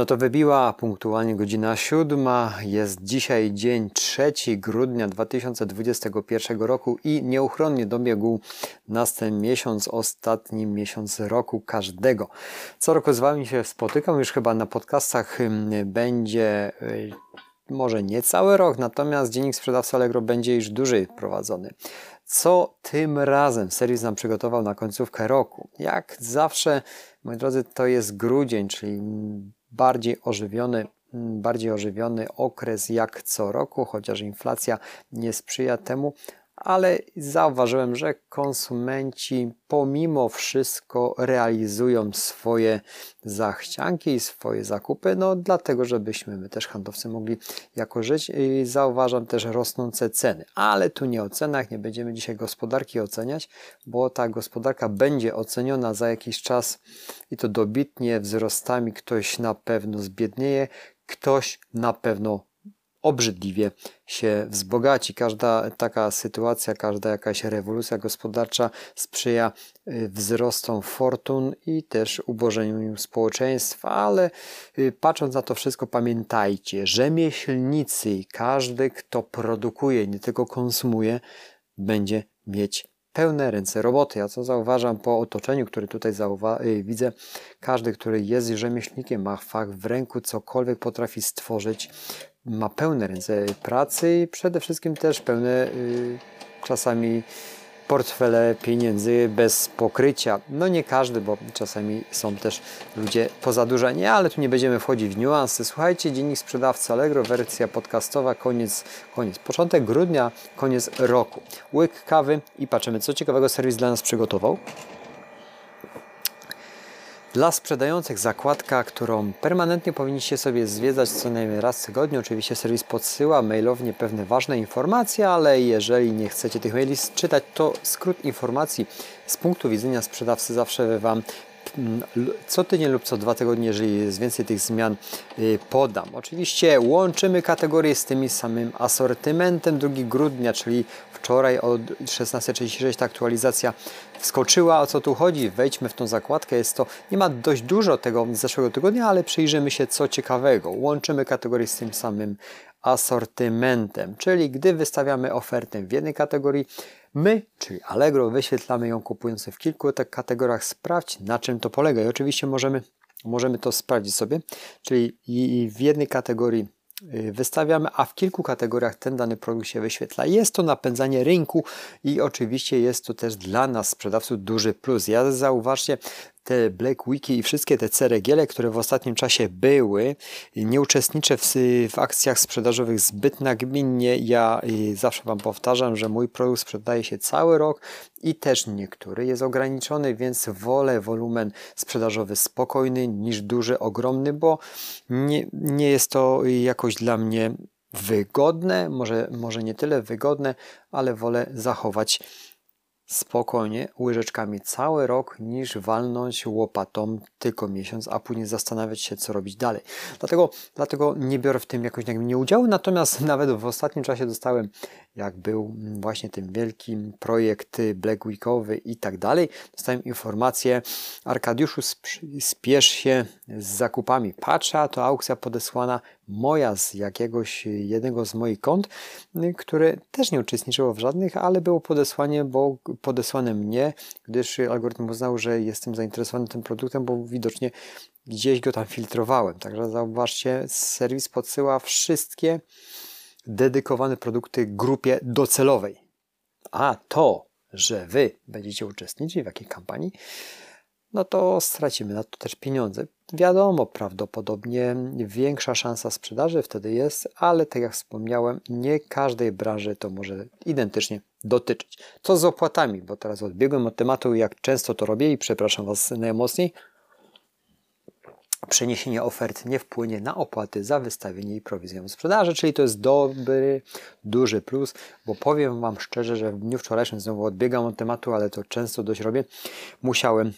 No to wybiła punktualnie godzina siódma. Jest dzisiaj dzień 3 grudnia 2021 roku i nieuchronnie dobiegł nas ten miesiąc, ostatni miesiąc roku każdego. Co roku z Wami się spotykam, już chyba na podcastach będzie y, może nie cały rok, natomiast dziennik sprzedawcy Allegro będzie już dłużej prowadzony. Co tym razem serwis nam przygotował na końcówkę roku? Jak zawsze, moi drodzy, to jest grudzień, czyli bardziej ożywiony, bardziej ożywiony okres jak co roku, chociaż inflacja nie sprzyja temu, ale zauważyłem, że konsumenci pomimo wszystko realizują swoje zachcianki i swoje zakupy, no dlatego, żebyśmy my też handlowcy mogli jako żyć. I zauważam też rosnące ceny, ale tu nie o cenach, nie będziemy dzisiaj gospodarki oceniać, bo ta gospodarka będzie oceniona za jakiś czas i to dobitnie wzrostami ktoś na pewno zbiednieje, ktoś na pewno obrzydliwie się wzbogaci. Każda taka sytuacja, każda jakaś rewolucja gospodarcza sprzyja y, wzrostom fortun i też ubożeniu społeczeństwa, ale y, patrząc na to wszystko, pamiętajcie, rzemieślnicy i każdy, kto produkuje, nie tylko konsumuje, będzie mieć pełne ręce roboty. Ja co zauważam po otoczeniu, które tutaj y, widzę, każdy, który jest rzemieślnikiem, ma fach w ręku, cokolwiek potrafi stworzyć, ma pełne ręce pracy i przede wszystkim też pełne y, czasami portfele pieniędzy bez pokrycia. No nie każdy, bo czasami są też ludzie pozadłużeni, ale tu nie będziemy wchodzić w niuanse. Słuchajcie, dziennik sprzedawcy Allegro, wersja podcastowa, koniec, koniec, początek grudnia, koniec roku. Łyk kawy i patrzymy, co ciekawego serwis dla nas przygotował. Dla sprzedających zakładka, którą permanentnie powinniście sobie zwiedzać co najmniej raz w tygodniu. Oczywiście serwis podsyła mailownie pewne ważne informacje, ale jeżeli nie chcecie tych maili czytać, to skrót informacji z punktu widzenia sprzedawcy zawsze Wam co tydzień lub co dwa tygodnie, jeżeli jest więcej tych zmian, y, podam. Oczywiście łączymy kategorie z tym samym asortymentem 2 grudnia, czyli wczoraj od 16.36 ta aktualizacja wskoczyła. O co tu chodzi? Wejdźmy w tą zakładkę. Jest to, nie ma dość dużo tego z zeszłego tygodnia, ale przyjrzymy się co ciekawego. Łączymy kategorie z tym samym asortymentem, czyli gdy wystawiamy ofertę w jednej kategorii, My, czyli Allegro, wyświetlamy ją kupując w kilku tak kategoriach. Sprawdź, na czym to polega. I oczywiście możemy, możemy to sprawdzić sobie, czyli w jednej kategorii y, wystawiamy, a w kilku kategoriach ten dany produkt się wyświetla. Jest to napędzanie rynku i oczywiście jest to też dla nas, sprzedawców, duży plus. Ja zauważcie, te Black Wiki i wszystkie te ceregiele, które w ostatnim czasie były, nie uczestniczę w, w akcjach sprzedażowych zbyt nagminnie. Ja zawsze Wam powtarzam, że mój produkt sprzedaje się cały rok i też niektóry jest ograniczony, więc wolę wolumen sprzedażowy spokojny niż duży, ogromny, bo nie, nie jest to jakoś dla mnie wygodne, może, może nie tyle wygodne, ale wolę zachować spokojnie łyżeczkami cały rok, niż walnąć łopatą tylko miesiąc, a później zastanawiać się, co robić dalej. Dlatego, dlatego nie biorę w tym jakoś nie udziału, natomiast nawet w ostatnim czasie dostałem, jak był właśnie ten wielki projekt Black Weekowy i tak dalej, dostałem informację, Arkadiuszu spiesz się z zakupami. Patrzę, a to aukcja podesłana moja z jakiegoś jednego z moich kont, które też nie uczestniczyło w żadnych, ale było podesłanie, bo podesłane mnie, gdyż algorytm uznał, że jestem zainteresowany tym produktem, bo widocznie gdzieś go tam filtrowałem. Także zauważcie, serwis podsyła wszystkie dedykowane produkty grupie docelowej. A to, że Wy będziecie uczestniczyć w jakiej kampanii, no to stracimy na to też pieniądze. Wiadomo, prawdopodobnie większa szansa sprzedaży wtedy jest, ale tak jak wspomniałem, nie każdej branży to może identycznie dotyczyć. Co z opłatami? Bo teraz odbiegłem od tematu, jak często to robię i przepraszam Was najmocniej. Przeniesienie ofert nie wpłynie na opłaty za wystawienie i prowizję sprzedaży, czyli to jest dobry, duży plus, bo powiem Wam szczerze, że w dniu wczorajszym znowu odbiegam od tematu, ale to często dość robię. Musiałem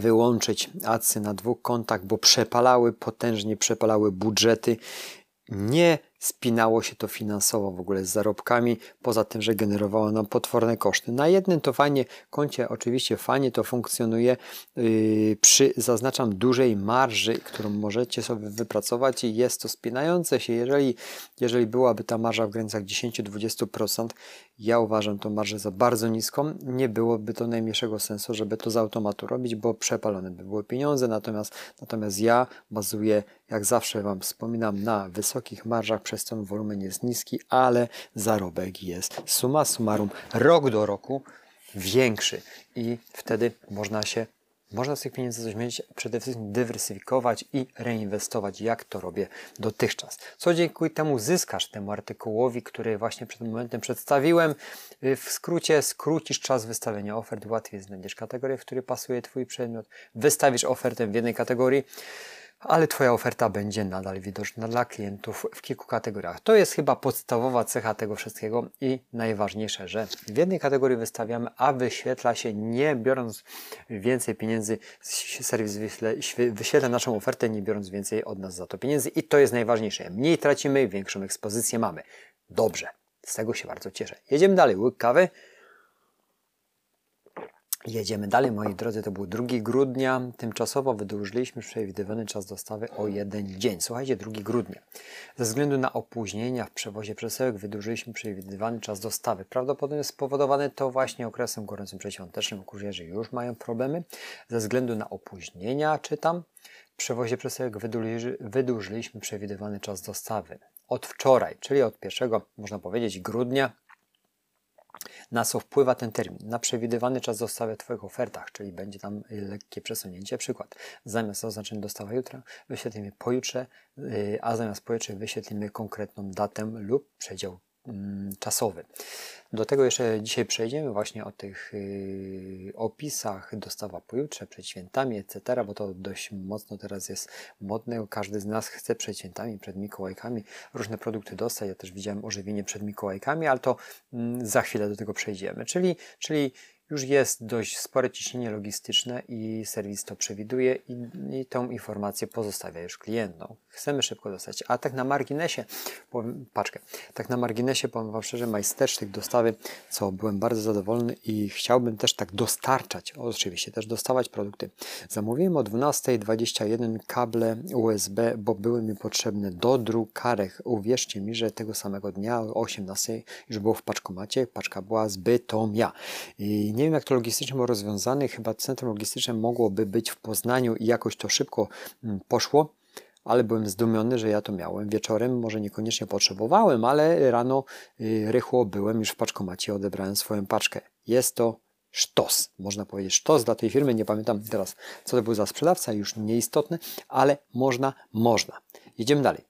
wyłączyć acy na dwóch kontach, bo przepalały, potężnie przepalały budżety. Nie spinało się to finansowo w ogóle z zarobkami, poza tym, że generowało nam potworne koszty. Na jednym to fajnie koncie, oczywiście fajnie to funkcjonuje yy, przy, zaznaczam, dużej marży, którą możecie sobie wypracować i jest to spinające się. Jeżeli, jeżeli byłaby ta marża w granicach 10-20%, ja uważam tą marżę za bardzo niską. Nie byłoby to najmniejszego sensu, żeby to z automatu robić, bo przepalone by były pieniądze. Natomiast, natomiast ja bazuję, jak zawsze Wam wspominam, na wysokich marżach, przez ten wolumen jest niski, ale zarobek jest suma summarum rok do roku większy i wtedy można się można z tych pieniędzy coś mieć, przede wszystkim dywersyfikować i reinwestować, jak to robię dotychczas. Co dzięki temu zyskasz temu artykułowi, który właśnie przed momentem przedstawiłem. W skrócie skrócisz czas wystawienia ofert, łatwiej znajdziesz kategorię, w której pasuje Twój przedmiot, wystawisz ofertę w jednej kategorii ale Twoja oferta będzie nadal widoczna dla klientów w kilku kategoriach. To jest chyba podstawowa cecha tego wszystkiego i najważniejsze, że w jednej kategorii wystawiamy, a wyświetla się nie biorąc więcej pieniędzy, serwis wyświetla naszą ofertę, nie biorąc więcej od nas za to pieniędzy i to jest najważniejsze. Mniej tracimy, większą ekspozycję mamy. Dobrze, z tego się bardzo cieszę. Jedziemy dalej, łyk kawy. Jedziemy dalej, moi drodzy, to był 2 grudnia. Tymczasowo wydłużyliśmy przewidywany czas dostawy o jeden dzień. Słuchajcie, 2 grudnia. Ze względu na opóźnienia w przewozie przesyłek wydłużyliśmy przewidywany czas dostawy. Prawdopodobnie spowodowane to właśnie okresem gorącym przedświątecznym. Kurierzy już mają problemy. Ze względu na opóźnienia, czytam, w przewozie przesyłek wydłużyliśmy przewidywany czas dostawy. Od wczoraj, czyli od 1, można powiedzieć, grudnia na co wpływa ten termin? Na przewidywany czas dostawy w Twoich ofertach, czyli będzie tam lekkie przesunięcie. Przykład, zamiast oznaczenia dostawa jutra, wyświetlimy pojutrze, y, a zamiast pojutrze wyświetlimy konkretną datę lub przedział czasowy. Do tego jeszcze dzisiaj przejdziemy właśnie o tych yy, opisach dostawa pojutrze, przed świętami, etc., bo to dość mocno teraz jest modne. Każdy z nas chce przed świętami, przed Mikołajkami różne produkty dostać. Ja też widziałem ożywienie przed Mikołajkami, ale to yy, za chwilę do tego przejdziemy. Czyli, czyli już jest dość spore ciśnienie logistyczne i serwis to przewiduje i, i tą informację pozostawia już klientom. Chcemy szybko dostać. A tak na marginesie, powiem, paczkę, tak na marginesie powiem Wam szczerze, majstersztyk dostawy, co byłem bardzo zadowolony i chciałbym też tak dostarczać, oczywiście też dostawać produkty. Zamówiłem o 12.21 kable USB, bo były mi potrzebne do drukarek. Uwierzcie mi, że tego samego dnia o 18 już było w paczkomacie, paczka była z Bytomia. I nie wiem jak to logistycznie było rozwiązane, chyba centrum logistyczne mogłoby być w Poznaniu i jakoś to szybko mm, poszło ale byłem zdumiony, że ja to miałem wieczorem. Może niekoniecznie potrzebowałem, ale rano y, rychło byłem już w paczkomacie, odebrałem swoją paczkę. Jest to sztos, można powiedzieć sztos dla tej firmy. Nie pamiętam teraz, co to był za sprzedawca, już nieistotne, ale można, można. Jedziemy dalej.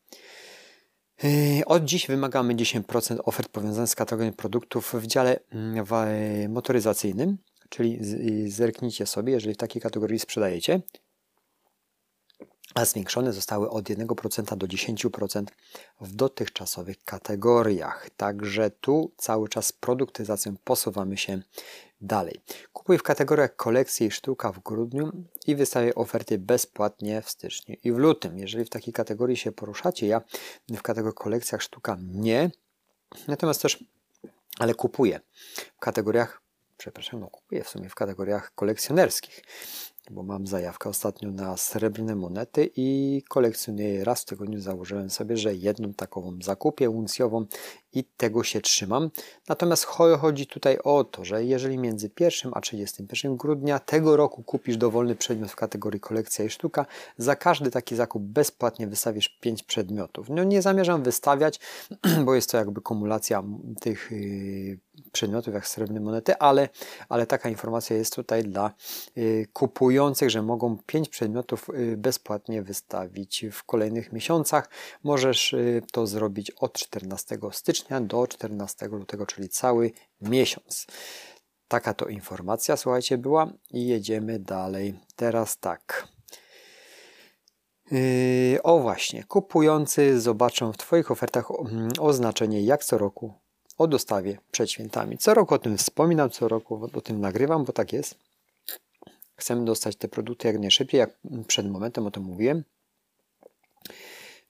Y, od dziś wymagamy 10% ofert powiązanych z kategorią produktów w dziale mm, motoryzacyjnym, czyli zerknijcie sobie, jeżeli w takiej kategorii sprzedajecie, a zwiększone zostały od 1% do 10% w dotychczasowych kategoriach. Także tu cały czas produktyzacją posuwamy się dalej. Kupuj w kategoriach kolekcji i sztuka w grudniu i wystawię oferty bezpłatnie w styczniu i w lutym. Jeżeli w takiej kategorii się poruszacie, ja w kategorii kolekcjach sztuka nie, natomiast też, ale kupuję w kategoriach przepraszam, no kupuję w sumie w kategoriach kolekcjonerskich bo mam zajawkę ostatnio na srebrne monety i kolekcjonuję raz w tygodniu. Założyłem sobie, że jedną takową zakupię uncjową i tego się trzymam. Natomiast chodzi tutaj o to, że jeżeli między 1 a 31 grudnia tego roku kupisz dowolny przedmiot w kategorii kolekcja i sztuka, za każdy taki zakup bezpłatnie wystawisz 5 przedmiotów. No nie zamierzam wystawiać, bo jest to jakby kumulacja tych yy, przedmiotów jak srebrne monety, ale, ale taka informacja jest tutaj dla yy, że mogą 5 przedmiotów yy, bezpłatnie wystawić w kolejnych miesiącach. Możesz to zrobić od 14 stycznia do 14 lutego, czyli cały miesiąc. Taka to informacja, słuchajcie, była i jedziemy dalej. Teraz tak. Yy, o właśnie, kupujący zobaczą w Twoich ofertach mm, oznaczenie jak co roku o dostawie przed świętami. Co roku o tym wspominam, co roku o tym nagrywam, bo tak jest. Chcemy dostać te produkty jak najszybciej, jak przed momentem o tym mówiłem.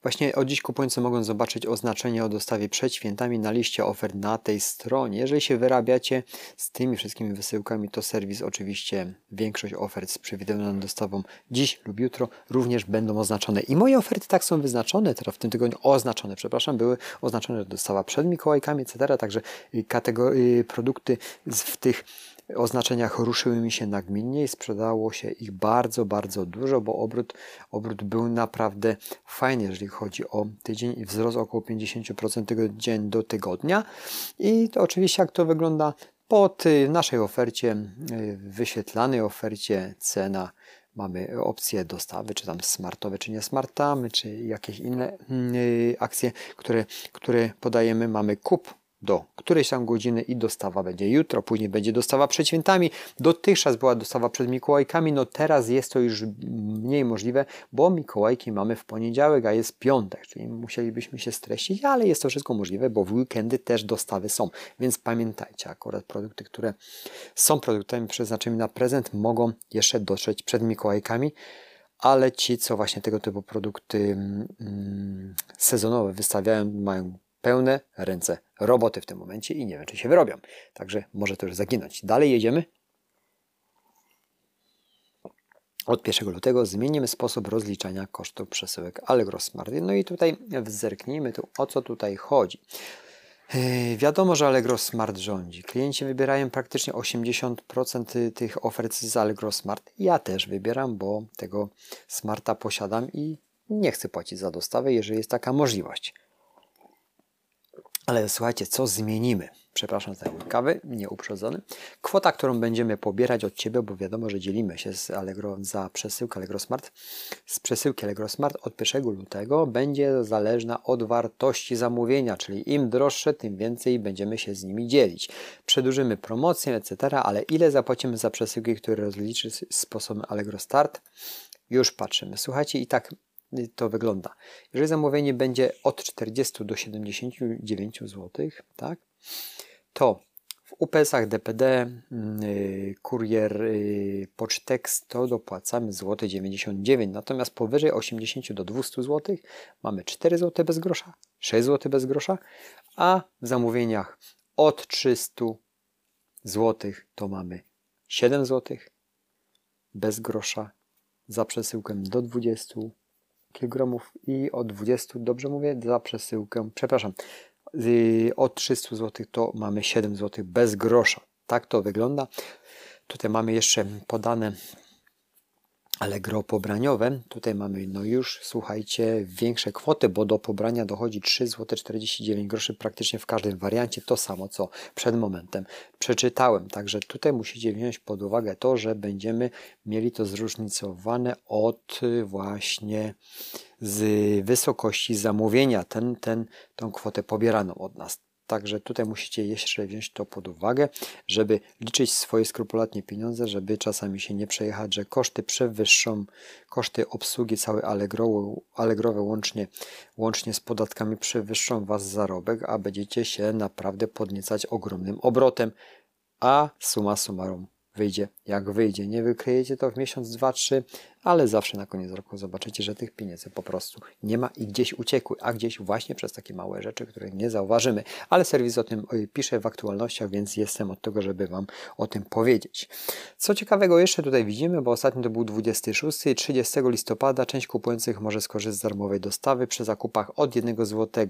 Właśnie od dziś kupujący mogą zobaczyć oznaczenie o dostawie przed świętami na liście ofert na tej stronie. Jeżeli się wyrabiacie z tymi wszystkimi wysyłkami, to serwis oczywiście większość ofert z przewidywaną dostawą dziś lub jutro również będą oznaczone. I moje oferty tak są wyznaczone, teraz w tym tygodniu oznaczone, przepraszam, były oznaczone, dostawa przed Mikołajkami, etc. Także kategorie, produkty w tych oznaczeniach ruszyły mi się nagminnie i sprzedało się ich bardzo, bardzo dużo, bo obrót, obrót był naprawdę fajny, jeżeli chodzi o tydzień i wzrost około 50% tydzień do tygodnia. I to oczywiście jak to wygląda pod naszej ofercie, wyświetlanej ofercie cena mamy opcje dostawy, czy tam smartowe, czy nie smartamy, czy jakieś inne akcje, które, które podajemy. Mamy kup do którejś tam godziny i dostawa będzie jutro, później będzie dostawa przed świętami. Dotychczas była dostawa przed Mikołajkami, no teraz jest to już mniej możliwe, bo Mikołajki mamy w poniedziałek, a jest piątek, czyli musielibyśmy się streścić, ale jest to wszystko możliwe, bo w weekendy też dostawy są. Więc pamiętajcie, akurat produkty, które są produktami przeznaczonymi na prezent, mogą jeszcze dotrzeć przed Mikołajkami ale ci, co właśnie tego typu produkty mm, sezonowe wystawiają, mają pełne ręce roboty w tym momencie i nie wiem, czy się wyrobią. Także może to już zaginąć. Dalej jedziemy. Od 1 lutego zmienimy sposób rozliczania kosztów przesyłek Allegro Smart. No i tutaj zerknijmy tu, o co tutaj chodzi. Yy, wiadomo, że Allegro Smart rządzi. Klienci wybierają praktycznie 80% tych ofert z Allegro Smart. Ja też wybieram, bo tego Smarta posiadam i nie chcę płacić za dostawę, jeżeli jest taka możliwość. Ale słuchajcie, co zmienimy? Przepraszam za kawy, nieuprzedzony. Kwota, którą będziemy pobierać od Ciebie, bo wiadomo, że dzielimy się z Allegro za przesyłkę Allegro Smart. Z przesyłki Allegro Smart od 1 lutego będzie zależna od wartości zamówienia, czyli im droższe, tym więcej będziemy się z nimi dzielić. Przedłużymy promocję, etc., ale ile zapłacimy za przesyłki, które rozliczy sposobem Allegro Start? Już patrzymy. Słuchajcie, i tak to wygląda. Jeżeli zamówienie będzie od 40 do 79 zł, tak, to w UPS-ach DPD, yy, kurier, yy, pocztekst to dopłacamy złoty 99, natomiast powyżej 80 do 200 zł mamy 4 zł bez grosza, 6 zł bez grosza, a w zamówieniach od 300 zł to mamy 7 zł bez grosza za przesyłkę do 20 kg i o 20, dobrze mówię, za przesyłkę, przepraszam, od 300 zł to mamy 7 zł bez grosza. Tak to wygląda. Tutaj mamy jeszcze podane Allegro pobraniowe. Tutaj mamy no już, słuchajcie, większe kwoty, bo do pobrania dochodzi 3 zł 49 groszy praktycznie w każdym wariancie. To samo, co przed momentem przeczytałem. Także tutaj musicie wziąć pod uwagę to, że będziemy mieli to zróżnicowane od właśnie z wysokości zamówienia, ten, ten, tą kwotę pobieraną od nas. Także tutaj musicie jeszcze wziąć to pod uwagę, żeby liczyć swoje skrupulatnie pieniądze, żeby czasami się nie przejechać, że koszty przewyższą koszty obsługi całej Allegro, Allegrowe łącznie, łącznie z podatkami przewyższą Was zarobek, a będziecie się naprawdę podniecać ogromnym obrotem, a suma summarum wyjdzie jak wyjdzie. Nie wykryjecie to w miesiąc, dwa, trzy, ale zawsze na koniec roku zobaczycie, że tych pieniędzy po prostu nie ma i gdzieś uciekły, a gdzieś właśnie przez takie małe rzeczy, które nie zauważymy. Ale serwis o tym pisze w aktualnościach, więc jestem od tego, żeby Wam o tym powiedzieć. Co ciekawego jeszcze tutaj widzimy, bo ostatnio to był 26, 30 listopada część kupujących może skorzystać z darmowej dostawy przy zakupach od 1 zł.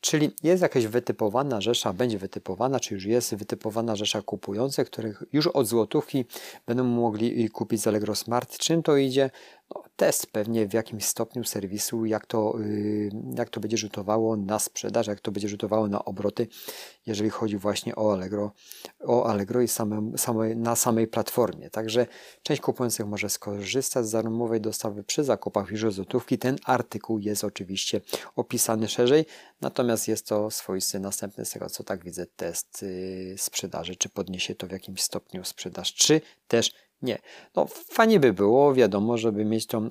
Czyli jest jakaś wytypowana rzesza, będzie wytypowana, czy już jest wytypowana rzesza kupujących, których już od złotówki będą mogli kupić z Allegro Smart. Czym to idzie? No, test pewnie w jakimś stopniu serwisu, jak to, y, jak to będzie rzutowało na sprzedaż, jak to będzie rzutowało na obroty, jeżeli chodzi właśnie o Allegro, o Allegro i same, same, na samej platformie. Także część kupujących może skorzystać z darmowej dostawy przy zakupach już złotówki. Ten artykuł jest oczywiście opisany szerzej, natomiast jest to swoisty następny z tego, co tak widzę, test y, sprzedaży, czy podniesie to w jakimś stopniu sprzedaż, czy też nie. No fajnie by było, wiadomo, żeby mieć tą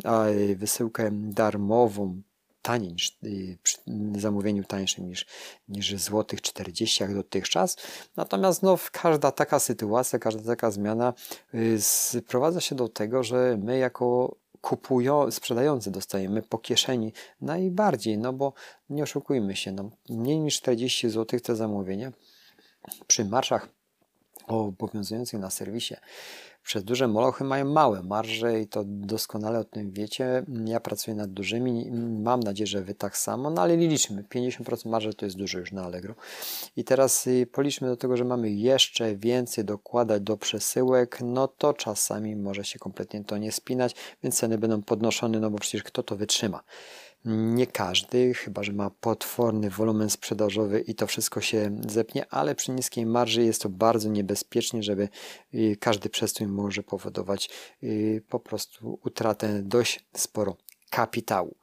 wysyłkę darmową taniej niż y, przy zamówieniu tańszym niż, niż złotych 40 jak dotychczas. Natomiast no, każda taka sytuacja, każda taka zmiana y, sprowadza się do tego, że my jako kupują, sprzedający dostajemy po kieszeni najbardziej, no bo nie oszukujmy się, no, mniej niż 40 zł za zamówienie przy marszach obowiązujących na serwisie przez duże molochy mają małe marże i to doskonale o tym wiecie. Ja pracuję nad dużymi, mam nadzieję, że Wy tak samo, no ale liczmy, 50% marży to jest dużo już na Allegro. I teraz y, policzmy do tego, że mamy jeszcze więcej dokładać do przesyłek, no to czasami może się kompletnie to nie spinać, więc ceny będą podnoszone, no bo przecież kto to wytrzyma. Nie każdy, chyba że ma potworny wolumen sprzedażowy i to wszystko się zepnie, ale przy niskiej marży jest to bardzo niebezpiecznie, żeby y, każdy przestój może powodować y, po prostu utratę dość sporo kapitału.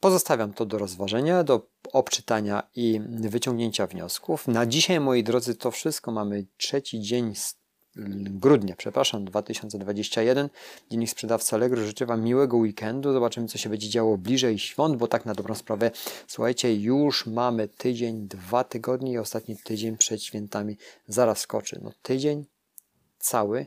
Pozostawiam to do rozważenia, do obczytania i wyciągnięcia wniosków. Na dzisiaj, moi drodzy, to wszystko. Mamy trzeci dzień grudnia, przepraszam, 2021. Dziennik Sprzedawca Allegro. Życzę Wam miłego weekendu. Zobaczymy, co się będzie działo bliżej świąt, bo tak na dobrą sprawę, słuchajcie, już mamy tydzień, dwa tygodnie i ostatni tydzień przed świętami zaraz skoczy. No tydzień cały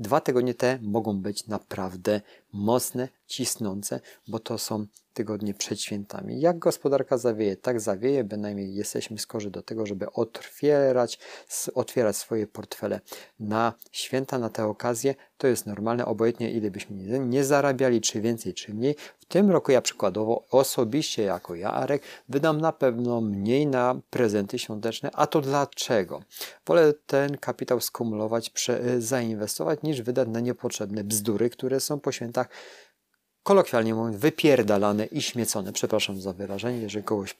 Dwa tygodnie te mogą być naprawdę mocne, cisnące, bo to są tygodnie przed świętami. Jak gospodarka zawieje, tak zawieje, bynajmniej jesteśmy skorzy do tego, żeby otwierać, otwierać swoje portfele na święta, na te okazje. To jest normalne, obojętnie ile byśmy nie, zarabiali, czy więcej, czy mniej. W tym roku ja przykładowo osobiście jako ja, Arek, wydam na pewno mniej na prezenty świąteczne. A to dlaczego? Wolę ten kapitał skumulować, prze, zainwestować, niż wydać na niepotrzebne bzdury, które są po świętach kolokwialnie mówiąc, wypierdalane i śmiecone. Przepraszam za wyrażenie, jeżeli kogoś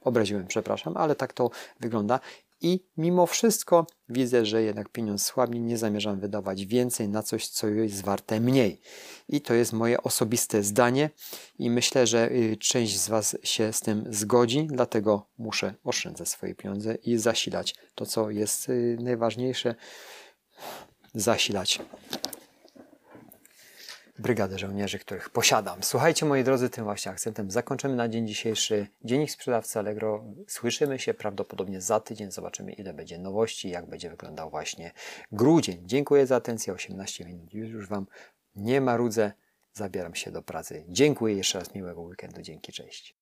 obraziłem, przepraszam, ale tak to wygląda. I mimo wszystko widzę, że jednak pieniądz słabnie, nie zamierzam wydawać więcej na coś, co jest warte mniej. I to jest moje osobiste zdanie i myślę, że y, część z Was się z tym zgodzi, dlatego muszę oszczędzać swoje pieniądze i zasilać to, co jest y, najważniejsze, zasilać brygadę żołnierzy, których posiadam. Słuchajcie, moi drodzy, tym właśnie akcentem zakończymy na dzień dzisiejszy Dziennik Sprzedawcy Allegro. Słyszymy się prawdopodobnie za tydzień. Zobaczymy, ile będzie nowości, jak będzie wyglądał właśnie grudzień. Dziękuję za atencję. 18 minut już Wam nie marudzę. Zabieram się do pracy. Dziękuję jeszcze raz. Miłego weekendu. Dzięki, cześć.